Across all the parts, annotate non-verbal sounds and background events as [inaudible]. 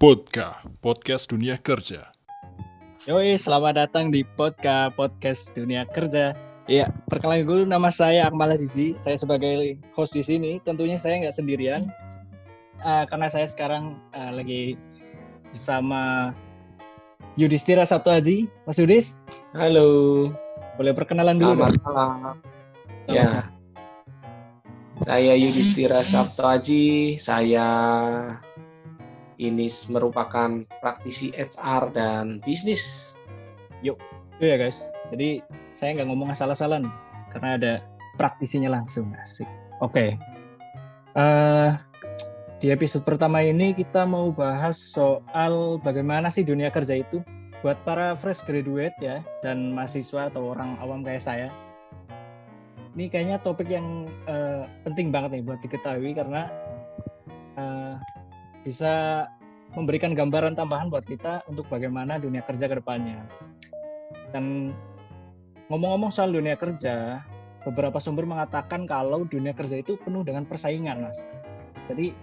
Podcast, podcast dunia kerja. Yoi, selamat datang di podcast podcast dunia kerja. Iya, perkenalan dulu nama saya Akmal Azizi. Saya sebagai host di sini. Tentunya saya nggak sendirian, uh, karena saya sekarang uh, lagi bersama Yudhistira Sabtu Haji. Mas Yudis, Halo, boleh perkenalan dulu selamat malam. Ya, saya Yudhistira Sabto Aji. Saya ini merupakan praktisi HR dan bisnis. Itu ya guys. Jadi saya nggak ngomong asal-asalan karena ada praktisinya langsung asik. Oke. Eh, di episode pertama ini kita mau bahas soal bagaimana sih dunia kerja itu buat para fresh graduate ya dan mahasiswa atau orang awam kayak saya. Ini kayaknya topik yang eh, penting banget nih buat diketahui karena eh, bisa memberikan gambaran tambahan buat kita untuk bagaimana dunia kerja ke depannya. Dan ngomong-ngomong soal dunia kerja, beberapa sumber mengatakan kalau dunia kerja itu penuh dengan persaingan, Mas. Jadi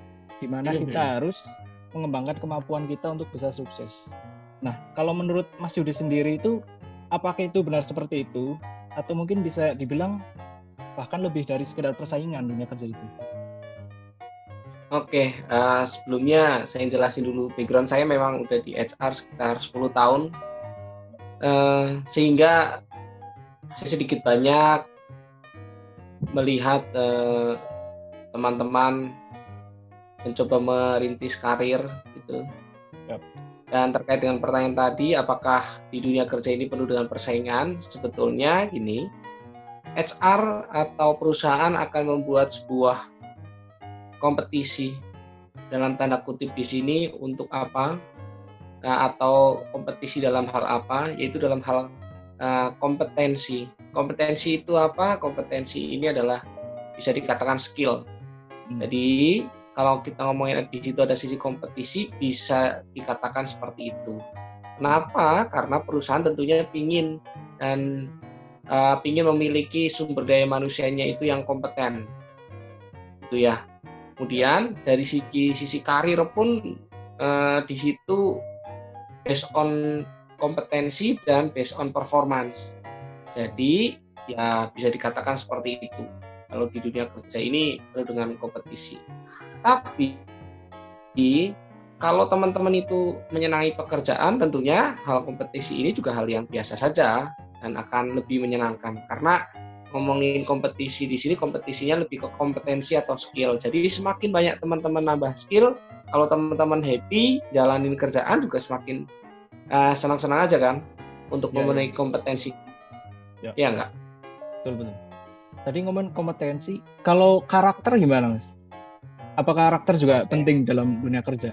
gimana Iya, kita iya. harus mengembangkan kemampuan kita untuk bisa sukses. Nah, kalau menurut Mas Yudi sendiri itu apakah itu benar seperti itu atau mungkin bisa dibilang bahkan lebih dari sekedar persaingan dunia kerja itu? Oke, eh, sebelumnya saya jelasin dulu background saya memang udah di HR sekitar 10 tahun. Eh, sehingga saya sedikit banyak melihat eh, teman-teman mencoba merintis karir gitu. Yap. Dan terkait dengan pertanyaan tadi, apakah di dunia kerja ini penuh dengan persaingan? Sebetulnya gini, HR atau perusahaan akan membuat sebuah kompetisi dalam tanda kutip di sini untuk apa? Nah, atau kompetisi dalam hal apa? Yaitu dalam hal uh, kompetensi. Kompetensi itu apa? Kompetensi ini adalah bisa dikatakan skill. Hmm. Jadi kalau kita ngomongin di situ ada sisi kompetisi bisa dikatakan seperti itu. Kenapa? Karena perusahaan tentunya pingin dan uh, pingin memiliki sumber daya manusianya itu yang kompeten. Itu ya. Kemudian dari sisi sisi karir pun uh, di situ based on kompetensi dan based on performance. Jadi ya bisa dikatakan seperti itu. Kalau di dunia kerja ini dengan kompetisi. Tapi kalau teman-teman itu menyenangi pekerjaan, tentunya hal kompetisi ini juga hal yang biasa saja dan akan lebih menyenangkan karena ngomongin kompetisi di sini kompetisinya lebih ke kompetensi atau skill. Jadi semakin banyak teman-teman nambah skill, kalau teman-teman happy jalanin kerjaan juga semakin eh, senang-senang aja kan untuk Ya, memenuhi kompetensi. Ya. Ya enggak? Betul betul. Tadi ngomongin kompetensi, kalau karakter gimana mas? Apa karakter juga penting dalam dunia kerja?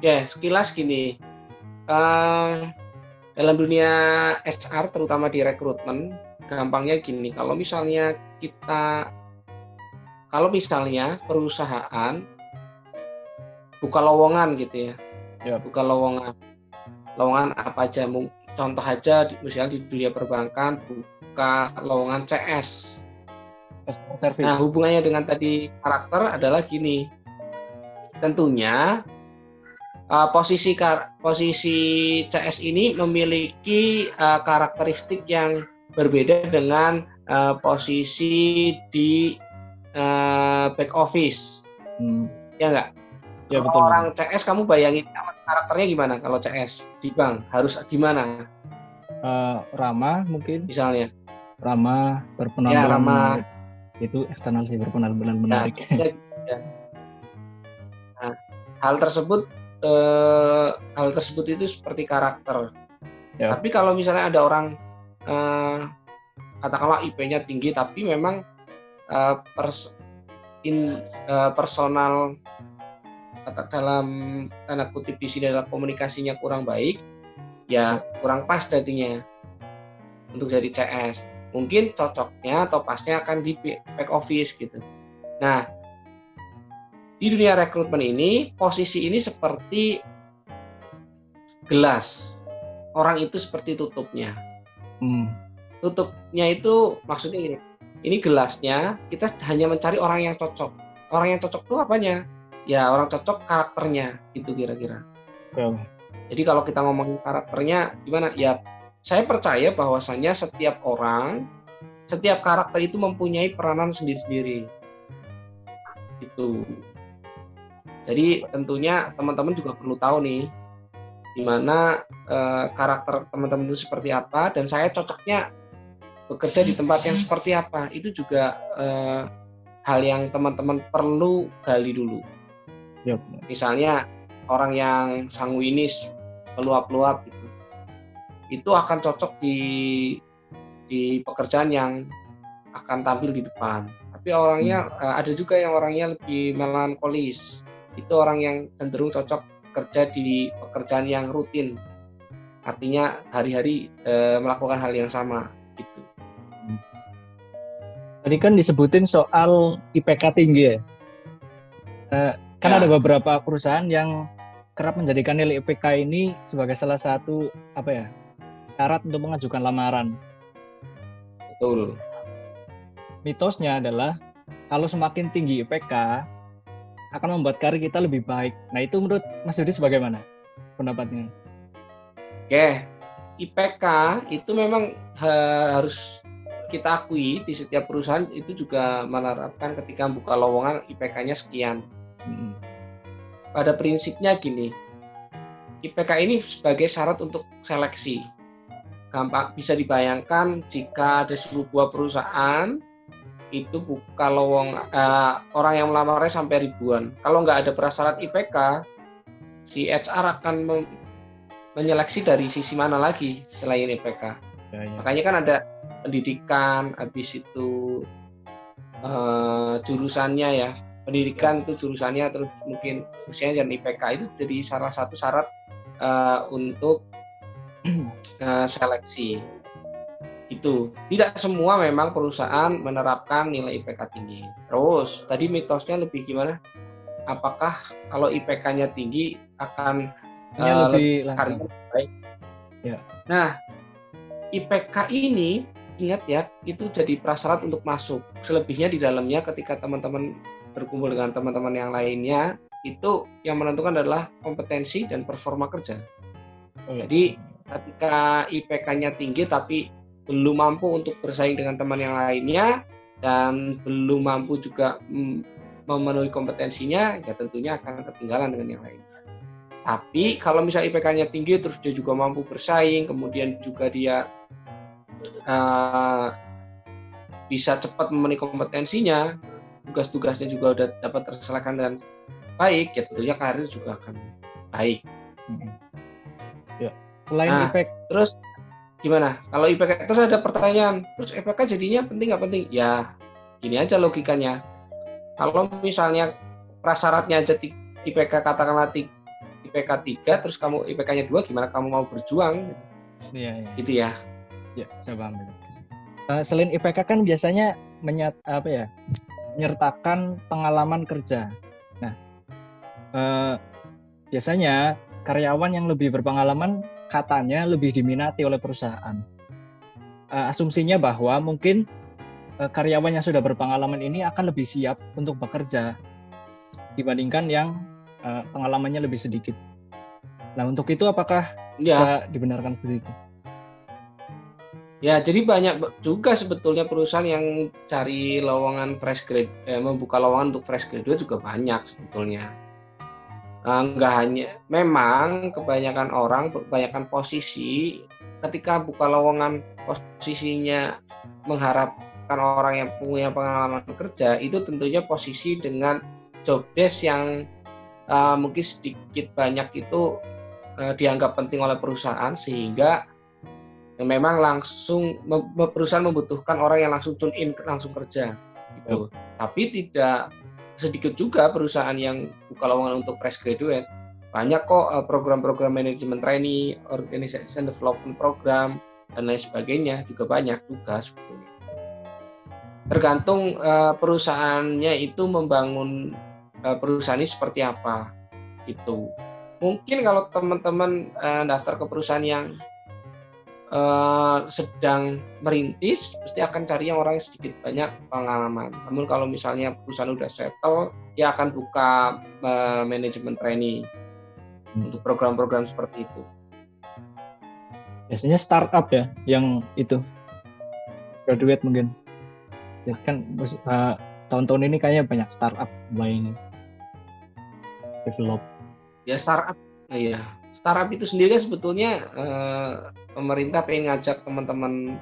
Ya, sekilas gini. eh, dalam dunia HR terutama di rekrutmen, gampangnya gini, kalau misalnya kita kalau misalnya perusahaan buka lowongan gitu ya. Ya. Buka lowongan. Lowongan apa aja? Contoh aja di- misalnya di dunia perbankan buka lowongan CS. Service. Nah, hubungannya dengan tadi karakter adalah gini. Tentunya uh, posisi kar- posisi CS ini memiliki uh, karakteristik yang berbeda dengan uh, posisi di uh, back office. Hmm, Ya enggak? ya Kalau betul. orang CS kamu bayangin karakternya gimana kalau CS di bank harus gimana Eh, ramah mungkin, misalnya? ramah, berpenampilan Ya, ramah. menarik. Itu eksternal sih berpenampilan Nah, menarik. ya, ya. Nah, hal tersebut eh, hal tersebut itu seperti karakter. Ya. Tapi kalau misalnya ada orang eh, katakanlah IP-nya tinggi tapi memang eh, pers- in, eh, personal kata dalam tanda kutip di sini adalah komunikasinya kurang baik, ya kurang pas jadinya untuk jadi CS. Mungkin cocoknya atau pasnya akan di back office gitu. Nah, di dunia rekrutmen ini posisi ini seperti gelas. Orang itu seperti tutupnya. Hmm, Tutupnya itu maksudnya ini. Ini gelasnya kita hanya mencari orang yang cocok. orang yang cocok tuh apanya? Ya orang cocok karakternya gitu kira-kira. Oke. Jadi kalau kita ngomongin karakternya gimana? Ya saya percaya bahwasannya setiap orang, setiap karakter itu mempunyai peranan sendiri-sendiri. Itu. Jadi tentunya teman-teman juga perlu tahu nih di mana eh, karakter teman-teman itu seperti apa dan saya cocoknya bekerja di tempat yang seperti apa itu juga eh, hal yang teman-teman perlu gali dulu. Yap. Misalnya orang yang sanguinis, peluap-luap gitu, itu akan cocok di di pekerjaan yang akan tampil di depan. Tapi orangnya eh, ada juga yang orangnya lebih melankolis. Itu orang yang cenderung cocok kerja di pekerjaan yang rutin. Artinya hari-hari eh, melakukan hal yang sama gitu. Tadi kan disebutin soal IPK tinggi ya. Eh, kan Ya. ada beberapa perusahaan yang kerap menjadikan nilai IPK ini sebagai salah satu apa ya syarat untuk mengajukan lamaran. Betul. Mitosnya adalah kalau semakin tinggi IPK akan membuat karir kita lebih baik. Nah itu menurut Mas Yudi sebagaimana pendapatnya? Oke, IPK itu memang ha- harus kita akui di setiap perusahaan itu juga menerapkan ketika buka lowongan IPK-nya sekian. Mm-mm. Pada prinsipnya gini, IPK ini sebagai syarat untuk seleksi. Gampang bisa dibayangkan jika ada sebuah perusahaan itu lowong eh, orang yang melamarnya sampai ribuan. Kalau nggak ada prasyarat IPK, si HR akan menyeleksi dari sisi mana lagi selain IPK. Ya, ya. Makanya kan ada pendidikan, habis itu eh, jurusannya ya. Pendidikan itu jurusannya terus mungkin usianya dan IPK itu jadi salah satu syarat eh, untuk [clears throat] eh, seleksi. Itu tidak semua memang perusahaan menerapkan nilai IPK tinggi. Terus tadi mitosnya lebih gimana? Apakah kalau IPK-nya tinggi akan eh, lebih karir langsung. baik. Ya. Nah, IPK ini ingat ya, itu jadi prasyarat untuk masuk. Selebihnya di dalamnya ketika teman-teman berkumpul dengan teman-teman yang lainnya, itu yang menentukan adalah kompetensi dan performa kerja. Oh, ya. Jadi ketika IPK-nya tinggi tapi belum mampu untuk bersaing dengan teman yang lainnya dan belum mampu juga memenuhi kompetensinya, ya tentunya akan ketinggalan dengan yang lainnya. Tapi kalau misalnya IPK-nya tinggi terus dia juga mampu bersaing, kemudian juga dia eh, bisa cepat memenuhi kompetensinya, tugas-tugasnya juga udah dapat terselesaikan dengan baik, ya tentunya karir juga akan baik. Mm-mm. Ya. Selain Nah. IPK, Terus gimana? Kalau IPK terus ada pertanyaan, terus IPK jadinya penting nggak penting? Ya gini aja logikanya. Kalau misalnya prasyaratnya aja IPK katakanlah IPK 3 terus kamu IPK-nya 2 gimana kamu mau berjuang iya, iya. gitu ya. Ya, saya paham. itu. Eh, selain IPK kan biasanya menyat apa ya, menyertakan pengalaman kerja. Nah, eh, biasanya karyawan yang lebih berpengalaman katanya lebih diminati oleh perusahaan. Eh, asumsinya bahwa mungkin eh, karyawan yang sudah berpengalaman ini akan lebih siap untuk bekerja dibandingkan yang eh, pengalamannya lebih sedikit. Nah, untuk itu apakah Ya, bisa dibenarkan seperti itu? ya jadi banyak juga sebetulnya perusahaan yang cari lowongan fresh grade, eh, membuka lowongan untuk fresh graduate juga banyak sebetulnya. Eh, nggak hanya, memang kebanyakan orang, kebanyakan posisi ketika buka lowongan posisinya mengharapkan orang yang punya pengalaman kerja itu tentunya posisi dengan job desk yang eh, mungkin sedikit banyak itu eh, dianggap penting oleh perusahaan sehingga memang langsung perusahaan membutuhkan orang yang langsung tune in langsung kerja gitu. Tapi tidak sedikit juga perusahaan yang buka lowongan untuk fresh graduate. Banyak kok eh, program-program manajemen trainee, organization development program dan lain sebagainya juga banyak juga sebetulnya. Tergantung eh, perusahaannya itu membangun eh, perusahaan ini seperti apa gitu. Mungkin kalau teman-teman daftar ke perusahaan yang uh, sedang merintis pasti akan cari yang orang yang sedikit banyak pengalaman. Namun kalau misalnya perusahaan udah settle, dia akan buka uh, manajemen training hmm. untuk program-program seperti itu. Biasanya startup ya yang itu graduate mungkin. Ya kan uh, tahun-tahun ini kayaknya banyak startup mulai ini develop. Ya startup, ya startup itu sendiri sebetulnya uh, pemerintah pengen ngajak teman-teman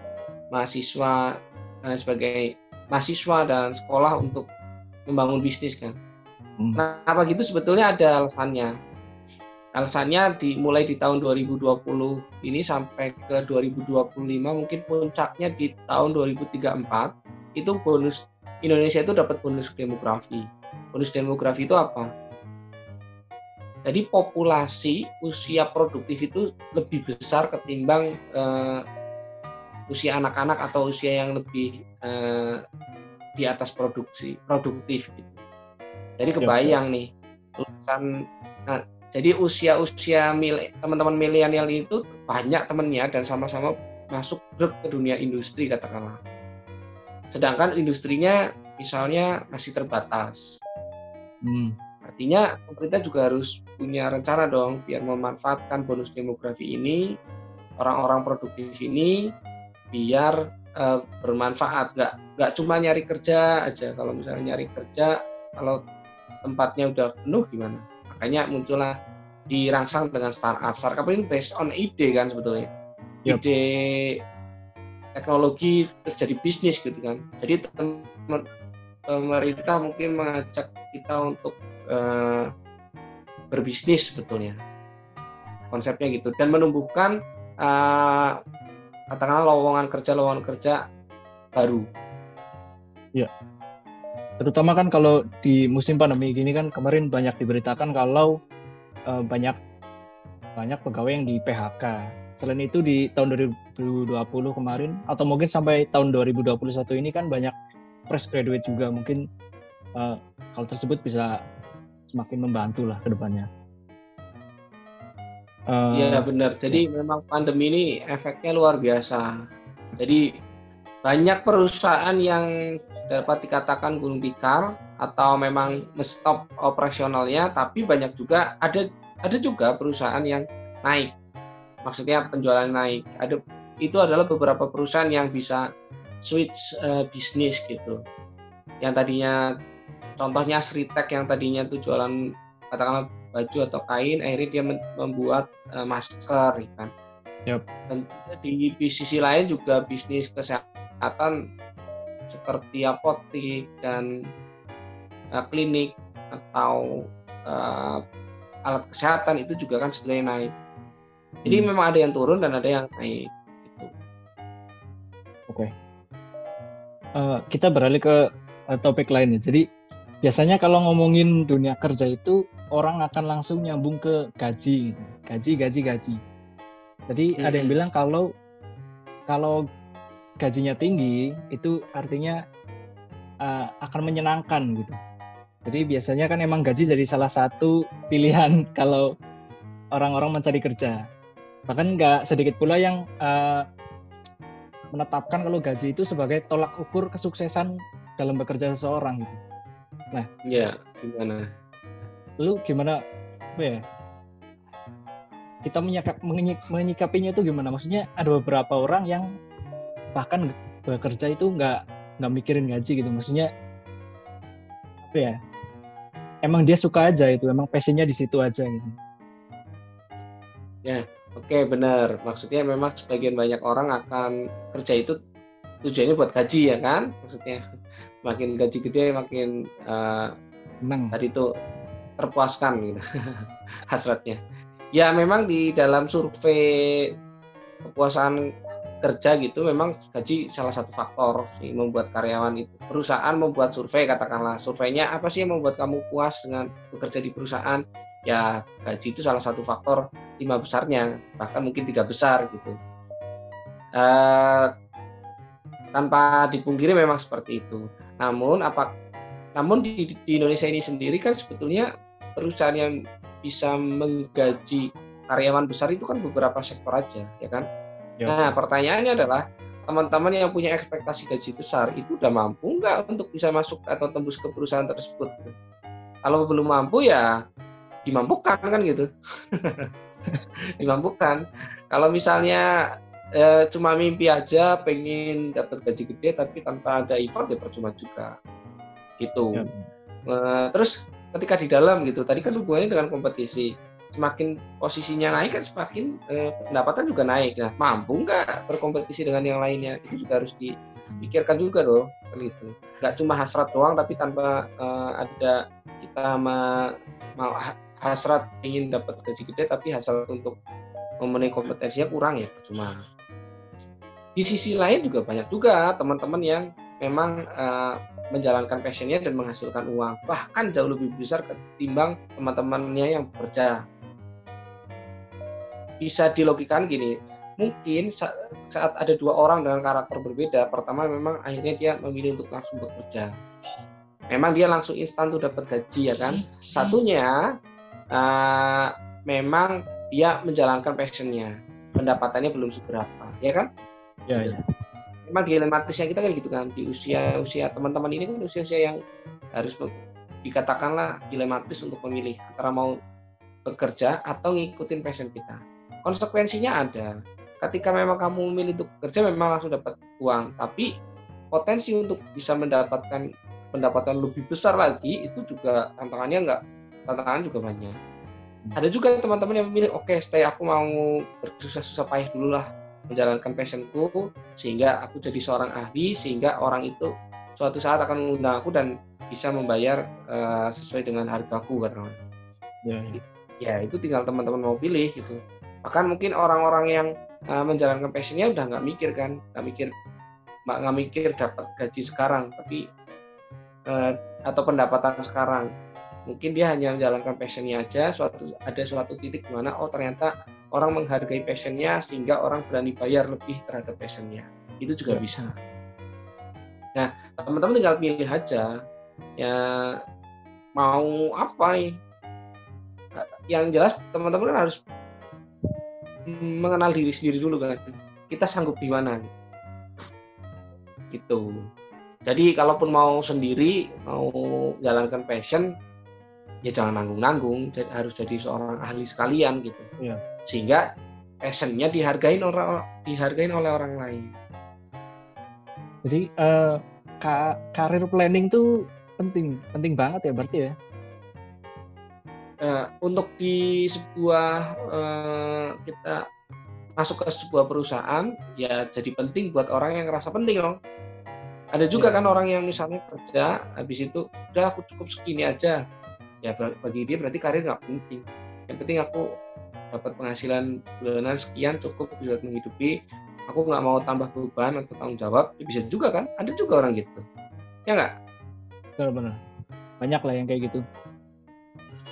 mahasiswa dan sebagai mahasiswa dan sekolah untuk membangun bisnis kan. Hmm. Nah, apa gitu sebetulnya ada alasannya. Alasannya dimulai di tahun 2020 ini sampai ke 2025 mungkin puncaknya di tahun 2034 itu bonus Indonesia itu dapat bonus demografi. Bonus demografi itu apa? Jadi populasi usia produktif itu lebih besar ketimbang uh, usia anak-anak atau usia yang lebih uh, di atas produksi produktif gitu. Jadi kebayang ya, nih lulusan nah, jadi usia-usia teman-teman milenial itu banyak temennya dan sama-sama masuk grup ke dunia industri katakanlah. Sedangkan industrinya misalnya masih terbatas. Hmm. Artinya pemerintah juga harus punya rencana dong biar memanfaatkan bonus demografi ini, orang-orang produktif ini biar uh, bermanfaat. Gak, gak cuma nyari kerja aja. Kalau misalnya nyari kerja, kalau tempatnya udah penuh gimana? Makanya muncullah dirangsang dengan startup. Startup ini based on ide kan sebetulnya. Yep. Ide teknologi terjadi bisnis gitu kan. Jadi pemerintah mungkin mengajak kita untuk uh, berbisnis sebetulnya konsepnya gitu dan menumbuhkan uh, katakanlah lowongan kerja lowongan kerja baru. Ya, terutama kan kalau di musim pandemi gini kan kemarin banyak diberitakan kalau uh, banyak banyak pegawai yang di PHK. Selain itu di tahun 2020 kemarin atau mungkin sampai tahun 2021 ini kan banyak fresh graduate juga mungkin uh, hal tersebut bisa semakin membantu lah ke depannya. Iya uh, benar. Jadi memang pandemi ini efeknya luar biasa. Jadi banyak perusahaan yang dapat dikatakan gulung tikar atau memang stop operasionalnya, tapi banyak juga ada ada juga perusahaan yang naik. Maksudnya penjualan naik. Ada itu adalah beberapa perusahaan yang bisa switch uh, bisnis gitu. Yang tadinya contohnya Sritek yang tadinya tuh jualan katakanlah baju atau kain akhirnya dia membuat uh, masker ya kan yep. dan di, di sisi lain juga bisnis kesehatan seperti apotik dan uh, klinik atau uh, alat kesehatan itu juga kan sebenarnya naik jadi hmm. memang ada yang turun dan ada yang naik gitu. oke okay. uh, kita beralih ke uh, topik lainnya jadi biasanya kalau ngomongin dunia kerja itu orang akan langsung nyambung ke gaji, gaji, gaji, gaji. Jadi hmm. ada yang bilang kalau kalau gajinya tinggi itu artinya uh, akan menyenangkan gitu. Jadi biasanya kan emang gaji jadi salah satu pilihan [laughs] kalau orang-orang mencari kerja. Bahkan nggak sedikit pula yang uh, menetapkan kalau gaji itu sebagai tolak ukur kesuksesan dalam bekerja seseorang gitu. Nah, ya gimana? Lu gimana apa ya? Kita menyikap, menyikapinya itu gimana? Maksudnya ada beberapa orang yang bahkan bekerja itu nggak nggak mikirin gaji gitu. Maksudnya apa ya? Emang dia suka aja itu, emang passionnya di situ aja gitu. Ya, oke okay, benar. Maksudnya memang sebagian banyak orang akan kerja itu tujuannya buat gaji ya kan? Maksudnya makin gaji gede makin uh, tadi itu terpuaskan gitu [laughs] hasratnya. Ya memang di dalam survei kepuasan kerja gitu memang gaji salah satu faktor sih membuat karyawan itu. Perusahaan membuat survei katakanlah. Surveinya apa sih yang membuat kamu puas dengan bekerja di perusahaan? Ya gaji itu salah satu faktor lima besarnya bahkan mungkin tiga besar gitu. Uh, tanpa dipungkiri memang seperti itu namun apa namun di, di Indonesia ini sendiri kan sebetulnya perusahaan yang bisa menggaji karyawan besar itu kan beberapa sektor aja, ya kan? Ya. Nah, pertanyaannya adalah teman-teman yang punya ekspektasi gaji besar itu udah mampu nggak untuk bisa masuk atau tembus ke perusahaan tersebut? Kalau belum mampu ya dimampukan kan gitu. [laughs] dimampukan. Kalau misalnya eh, cuma mimpi aja pengen dapat gaji gede tapi tanpa ada effort ya percuma juga. Gitu. Ya. Eh, terus ketika di dalam gitu, tadi kan hubungannya dengan kompetisi semakin posisinya naik kan semakin eh, pendapatan juga naik. Nah, mampu nggak berkompetisi dengan yang lainnya? Itu juga harus dipikirkan juga loh, kan gitu. Nggak cuma hasrat doang, tapi tanpa eh, ada kita ma mau hasrat ingin dapat gaji gede, tapi hasrat untuk memenuhi kompetensinya kurang ya, cuma. Di sisi lain juga banyak juga teman-teman yang memang eh, menjalankan passionnya dan menghasilkan uang bahkan jauh lebih besar ketimbang teman-temannya yang bekerja. Bisa dilogikan gini mungkin saat ada dua orang dengan karakter berbeda pertama memang akhirnya dia memilih untuk langsung bekerja. Memang dia langsung instan tuh dapat gaji ya kan? Satunya uh, memang dia menjalankan passionnya. Pendapatannya belum seberapa ya kan ya, ya. memang dilematisnya kita kan gitu kan di usia usia teman-teman ini kan usia usia yang harus dikatakanlah dilematis untuk memilih antara mau bekerja atau ngikutin passion kita konsekuensinya ada. Ketika memang kamu memilih untuk kerja memang langsung dapat uang, tapi potensi untuk bisa mendapatkan pendapatan lebih besar lagi itu juga tantangannya enggak tantangan juga banyak. Ada juga teman-teman yang memilih oke okay, stay aku mau bersusah-susah payah dulu lah menjalankan passionku sehingga aku jadi seorang ahli sehingga orang itu suatu saat akan mengundang aku dan bisa membayar uh, sesuai dengan hargaku katakan. Ya, ya. ya itu tinggal teman-teman mau pilih gitu bahkan mungkin orang-orang yang uh, menjalankan passionnya udah nggak mikir kan nggak mikir nggak mikir dapat gaji sekarang tapi uh, atau pendapatan sekarang mungkin dia hanya menjalankan passionnya aja suatu ada suatu titik di mana oh ternyata orang menghargai passionnya sehingga orang berani bayar lebih terhadap passionnya. Itu juga ya. bisa. Nah teman-teman tinggal pilih aja ya mau apa nih? Yang jelas teman-teman kan harus mengenal diri sendiri dulu kan. Kita sanggup di mana? Gitu. Jadi kalaupun mau sendiri mau jalankan passion ya jangan nanggung-nanggung harus jadi seorang ahli sekalian gitu ya. sehingga passionnya dihargain orang dihargain oleh orang lain jadi uh, ka karir planning tuh penting penting banget ya berarti ya Nah, untuk di sebuah uh, kita masuk ke sebuah perusahaan ya jadi penting buat orang yang ngerasa penting dong. Ada juga ya. kan orang yang misalnya kerja habis itu udah aku cukup segini aja. Ya bagi dia berarti karir nggak penting. Yang penting aku dapat penghasilan bulanan sekian cukup bisa menghidupi. Aku nggak mau tambah beban atau tanggung jawab. Ya bisa juga kan? Ada juga orang gitu. Ya nggak? Benar-benar. Banyak lah yang kayak gitu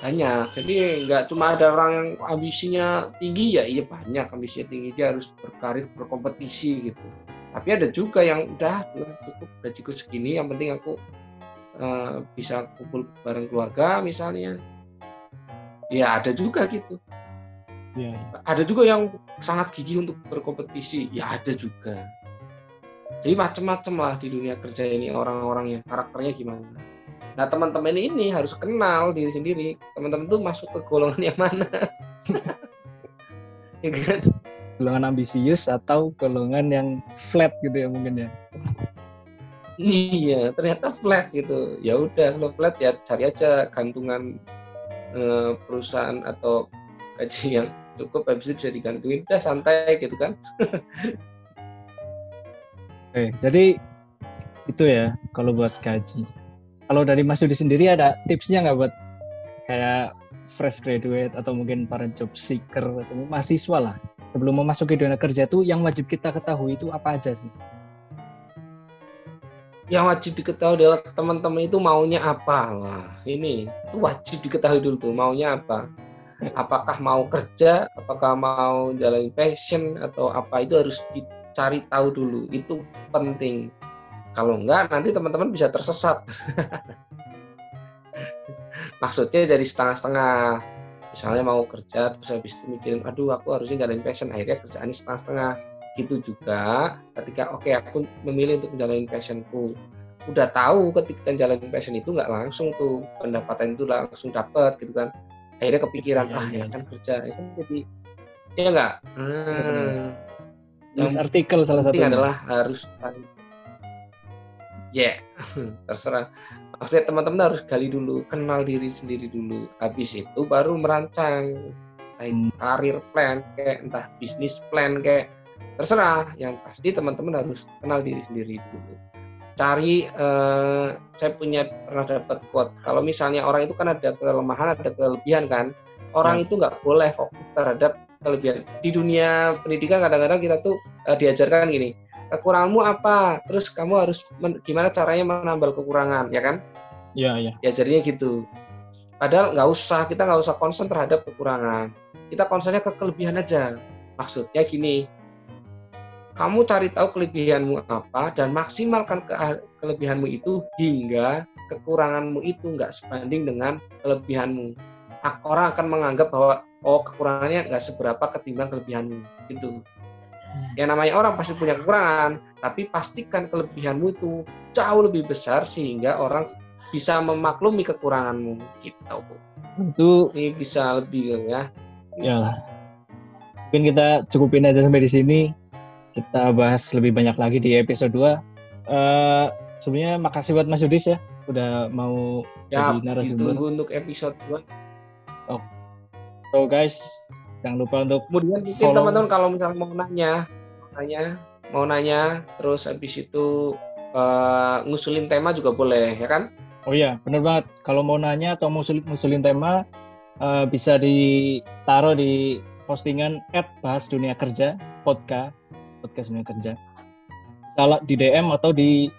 banyak jadi nggak cuma ada orang yang ambisinya tinggi ya iya banyak ambisinya tinggi dia harus berkarir berkompetisi gitu tapi ada juga yang udah cukup gajiku segini yang penting aku uh, bisa kumpul bareng keluarga misalnya ya ada juga gitu ya. ada juga yang sangat gigih untuk berkompetisi ya ada juga jadi macam-macam lah di dunia kerja ini orang-orang yang karakternya gimana Nah teman-teman ini harus kenal diri sendiri. Teman-teman tuh masuk ke golongan yang mana? [laughs] ya kan? Golongan ambisius atau golongan yang flat gitu ya mungkin ya? Iya, ternyata flat gitu. Ya udah, lo flat ya cari aja gantungan eh, perusahaan atau gaji [laughs] yang cukup habis itu bisa digantungin udah santai gitu kan [laughs] Oke, jadi itu ya kalau buat gaji kalau dari Mas Yudi sendiri ada tipsnya nggak buat kayak fresh graduate atau mungkin para job seeker atau mahasiswa lah sebelum memasuki dunia kerja itu yang wajib kita ketahui itu apa aja sih? Yang wajib diketahui adalah teman-teman itu maunya apa lah ini itu wajib diketahui dulu tuh maunya apa apakah mau kerja apakah mau jalan passion atau apa itu harus dicari tahu dulu itu penting kalau enggak, nanti teman-teman bisa tersesat. [laughs] Maksudnya jadi setengah-setengah. Misalnya mau kerja, terus habis itu mikirin, aduh aku harusnya jalan passion. Akhirnya kerjaannya setengah-setengah. Gitu juga. Ketika oke aku memilih untuk menjalani passionku udah tahu ketika menjalani passion itu nggak langsung tuh pendapatan itu langsung dapat gitu kan. Akhirnya kepikiran Iya, ah ya kan kerja. Itu jadi ya nggak? Hmm, Nulis artikel salah satunya. adalah harus ya [laughs] terserah. Maksudnya teman-teman harus gali dulu kenal diri sendiri dulu. Habis itu baru merancang. Itu Hmm. karir plan kayak entah bisnis plan kayak terserah yang pasti teman-teman harus kenal diri sendiri dulu. Cari eh, saya punya pernah dapat quote kalau misalnya orang itu kan ada kelemahan ada kelebihan kan orang itu nggak boleh fokus terhadap kelebihan. Di dunia pendidikan kadang-kadang kita tuh eh, diajarkan gini kekuranganmu apa? Terus kamu harus men- gimana caranya menambal kekurangan ya kan? Iya, iya. diajarnya gitu. Padahal nggak usah kita nggak usah concern terhadap kekurangan. Kita concernnya ke kelebihan aja. Maksudnya gini kamu cari tahu kelebihanmu apa dan maksimalkan ke- kelebihanmu itu hingga kekuranganmu itu nggak sebanding dengan kelebihanmu. Orang akan menganggap bahwa oh kekurangannya nggak seberapa ketimbang kelebihanmu gitu. Yang namanya orang pasti punya kekurangan tapi pastikan kelebihanmu itu jauh lebih besar sehingga orang bisa memaklumi kekuranganmu gitu. Itu ini bisa lebih ya. Ya. Mungkin kita cukupin aja sampai di sini. Kita bahas lebih banyak lagi di episode 2. Eh sebenarnya makasih buat Mas Yudis ya udah mau ya jadi narasumber. ditunggu untuk episode 2 So guys, jangan lupa untuk kemudian mungkin teman-teman kalau misalnya mau nanya mau nanya mau nanya terus habis itu eh, ngusulin tema juga boleh ya kan Oh iya, bener banget. Kalau mau nanya atau mau ngusulin, ngusulin tema, eh, bisa ditaruh di postingan at bahas dunia kerja, podcast, podcast dunia kerja. Salah di DM atau di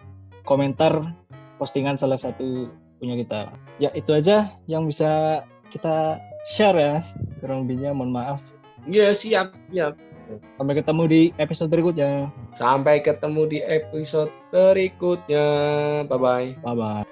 komentar postingan salah satu punya kita. Ya itu aja yang bisa kita share ya, Mas. Kurang lebihnya mohon maaf. ya siap siap Sampai ketemu di episode berikutnya. sampai ketemu di episode berikutnya bye bye Bye bye.